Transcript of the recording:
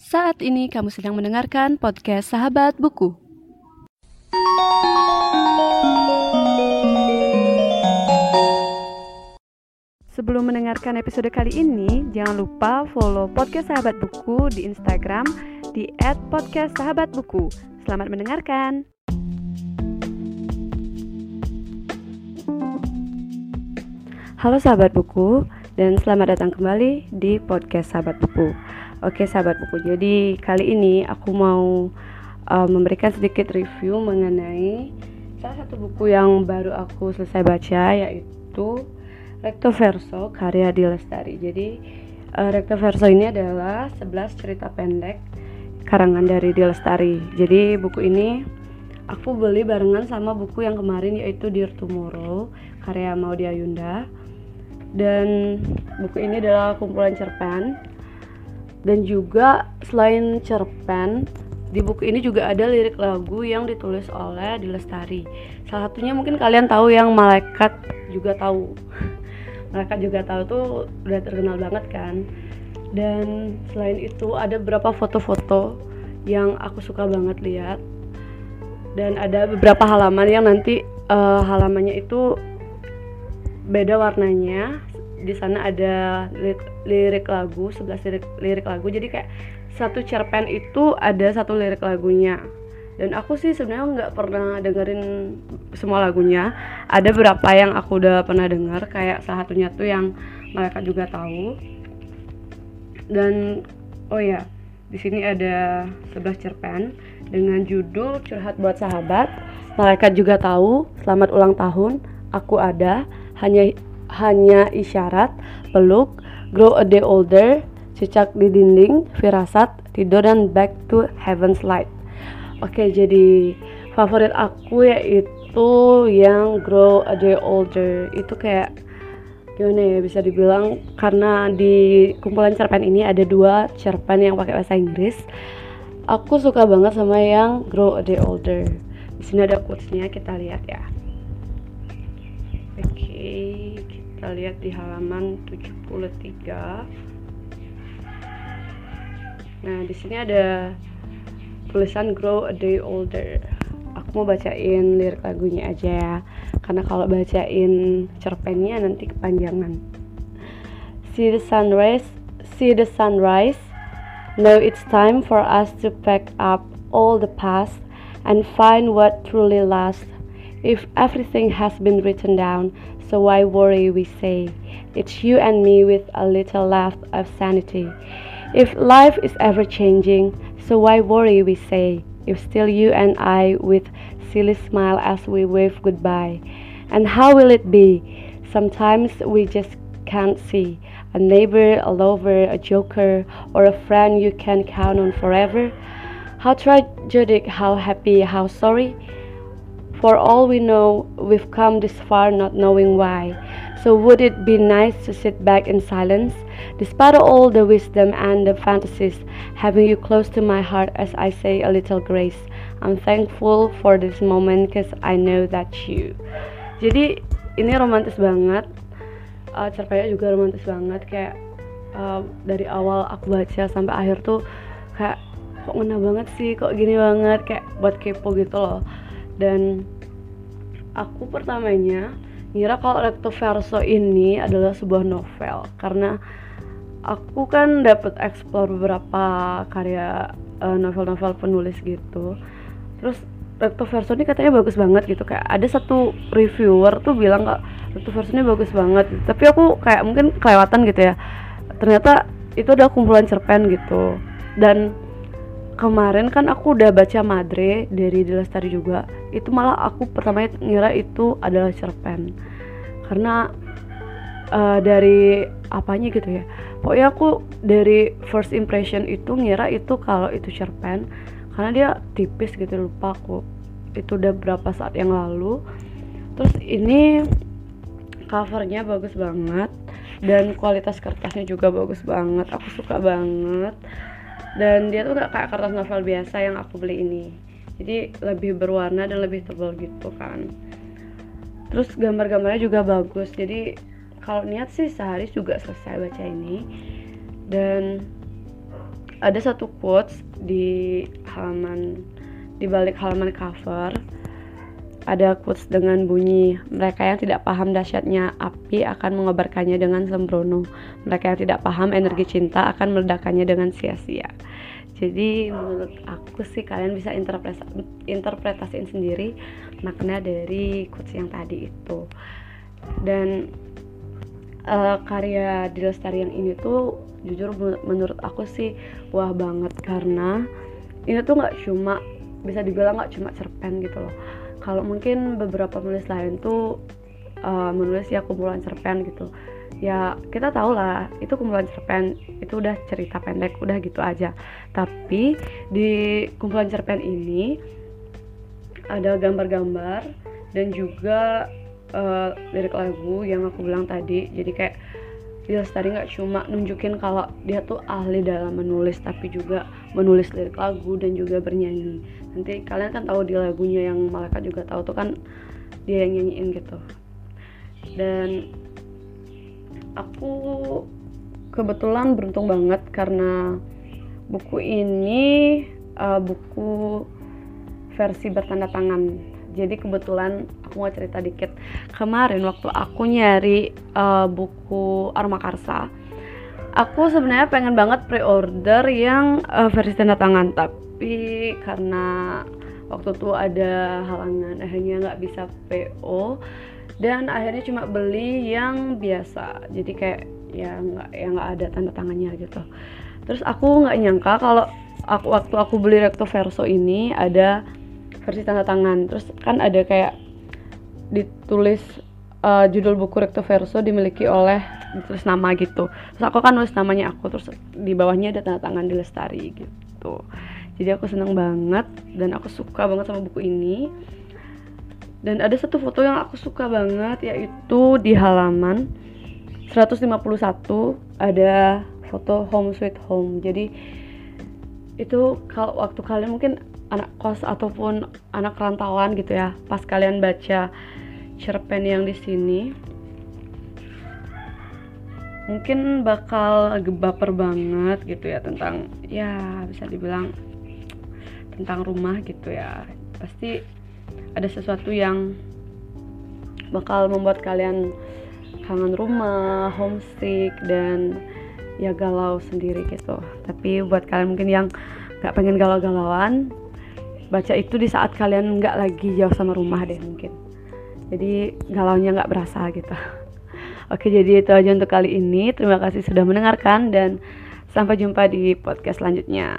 Saat ini kamu sedang mendengarkan podcast Sahabat Buku. Sebelum mendengarkan episode kali ini, jangan lupa follow podcast Sahabat Buku di Instagram di @podcastsahabatbuku. Selamat mendengarkan. Halo sahabat buku dan selamat datang kembali di podcast Sahabat Buku. Oke sahabat buku, jadi kali ini aku mau uh, memberikan sedikit review mengenai salah satu buku yang baru aku selesai baca yaitu Recto Verso karya Di Lestari. Jadi uh, Recto Verso ini adalah 11 cerita pendek karangan dari Di Lestari. Jadi buku ini aku beli barengan sama buku yang kemarin yaitu Dear Tomorrow karya Maudy Ayunda. Dan buku ini adalah kumpulan cerpen dan juga selain cerpen di buku ini juga ada lirik lagu yang ditulis oleh Dilestari. Salah satunya mungkin kalian tahu yang malaikat juga tahu. Malaikat juga tahu tuh udah terkenal banget kan? Dan selain itu ada beberapa foto-foto yang aku suka banget lihat. Dan ada beberapa halaman yang nanti uh, halamannya itu beda warnanya di sana ada lirik, lirik lagu 11 lirik, lirik lagu. Jadi kayak satu cerpen itu ada satu lirik lagunya. Dan aku sih sebenarnya nggak pernah dengerin semua lagunya. Ada beberapa yang aku udah pernah denger kayak salah satunya tuh yang mereka juga tahu. Dan oh ya di sini ada 11 cerpen dengan judul curhat buat sahabat. Malaikat juga tahu selamat ulang tahun aku ada hanya hanya isyarat, peluk, grow a day older, cicak di dinding, firasat, tidur dan back to heaven's light. Oke, jadi favorit aku yaitu yang grow a day older. Itu kayak gimana ya bisa dibilang karena di kumpulan cerpen ini ada dua cerpen yang pakai bahasa Inggris. Aku suka banget sama yang grow a day older. Di sini ada quotesnya kita lihat ya. Oke. Okay kita lihat di halaman 73 nah di sini ada tulisan grow a day older. Aku mau bacain lirik lagunya aja ya karena kalau bacain cerpennya nanti kepanjangan. See the sunrise see the sunrise. Now it's time for us to pack up all the past and find what truly lasts if everything has been written down so why worry, we say? It's you and me with a little laugh of sanity. If life is ever changing, so why worry, we say? If still you and I with silly smile as we wave goodbye. And how will it be? Sometimes we just can't see a neighbor, a lover, a joker, or a friend you can count on forever. How tragic, how happy, how sorry. For all we know, we've come this far not knowing why. So, would it be nice to sit back in silence, despite all the wisdom and the fantasies, having you close to my heart as I say a little grace? I'm thankful for this moment because I know that you. Jadi ini romantis banget. Uh, cerpennya juga romantis banget kayak uh, dari awal aku baca sampai akhir tuh kayak kok ngena banget sih, kok gini banget kayak buat kepo gitu loh dan aku pertamanya ngira kalau recto verso ini adalah sebuah novel. Karena aku kan dapat explore beberapa karya uh, novel-novel penulis gitu. Terus recto verso ini katanya bagus banget gitu. Kayak ada satu reviewer tuh bilang kak recto verso ini bagus banget. Tapi aku kayak mungkin kelewatan gitu ya. Ternyata itu ada kumpulan cerpen gitu. Dan kemarin kan aku udah baca Madre dari Dilestari juga. Itu malah aku pertamanya ngira itu adalah cerpen. Karena uh, dari apanya gitu ya. Pokoknya aku dari first impression itu ngira itu kalau itu cerpen. Karena dia tipis gitu lupa aku. Itu udah berapa saat yang lalu. Terus ini covernya bagus banget. Dan kualitas kertasnya juga bagus banget. Aku suka banget dan dia tuh gak kayak kertas novel biasa yang aku beli ini. Jadi lebih berwarna dan lebih tebal gitu kan. Terus gambar-gambarnya juga bagus. Jadi kalau niat sih sehari juga selesai baca ini. Dan ada satu quotes di halaman di balik halaman cover ada quotes dengan bunyi mereka yang tidak paham dahsyatnya api akan mengobarkannya dengan sembrono. Mereka yang tidak paham energi cinta akan meledakannya dengan sia-sia. Jadi menurut aku sih kalian bisa interpretasi interpretasiin sendiri makna dari quotes yang tadi itu. Dan uh, karya Dilestari yang ini tuh jujur menurut aku sih wah banget karena ini tuh nggak cuma bisa dibilang nggak cuma cerpen gitu loh kalau mungkin beberapa penulis lain tuh uh, menulis ya kumpulan cerpen gitu. Ya kita tahu lah itu kumpulan cerpen itu udah cerita pendek udah gitu aja. Tapi di kumpulan cerpen ini ada gambar-gambar dan juga uh, lirik lagu yang aku bilang tadi. Jadi kayak tadi nggak cuma nunjukin kalau dia tuh ahli dalam menulis tapi juga menulis lirik lagu dan juga bernyanyi. Nanti kalian kan tahu di lagunya yang malaikat juga tahu tuh kan dia yang nyanyiin gitu. Dan aku kebetulan beruntung banget karena buku ini uh, buku versi bertanda tangan jadi kebetulan aku mau cerita dikit. Kemarin waktu aku nyari uh, buku Arma Karsa aku sebenarnya pengen banget pre-order yang uh, versi tanda tangan. Tapi karena waktu itu ada halangan akhirnya nggak bisa PO dan akhirnya cuma beli yang biasa. Jadi kayak ya nggak ya nggak ada tanda tangannya gitu. Terus aku nggak nyangka kalau aku waktu aku beli recto verso ini ada versi tanda tangan. Terus kan ada kayak ditulis uh, judul buku recto verso dimiliki oleh ditulis nama gitu. Terus aku kan nulis namanya aku terus di bawahnya ada tanda tangan di lestari gitu. Jadi aku seneng banget dan aku suka banget sama buku ini. Dan ada satu foto yang aku suka banget yaitu di halaman 151 ada foto home sweet home. Jadi itu kalau waktu kalian mungkin anak kos ataupun anak rantauan gitu ya pas kalian baca cerpen yang di sini mungkin bakal baper banget gitu ya tentang ya bisa dibilang tentang rumah gitu ya pasti ada sesuatu yang bakal membuat kalian kangen rumah, homesick dan ya galau sendiri gitu. Tapi buat kalian mungkin yang nggak pengen galau-galauan, baca itu di saat kalian nggak lagi jauh sama rumah deh mungkin. Jadi galaunya nggak berasa gitu. Oke, jadi itu aja untuk kali ini. Terima kasih sudah mendengarkan dan sampai jumpa di podcast selanjutnya.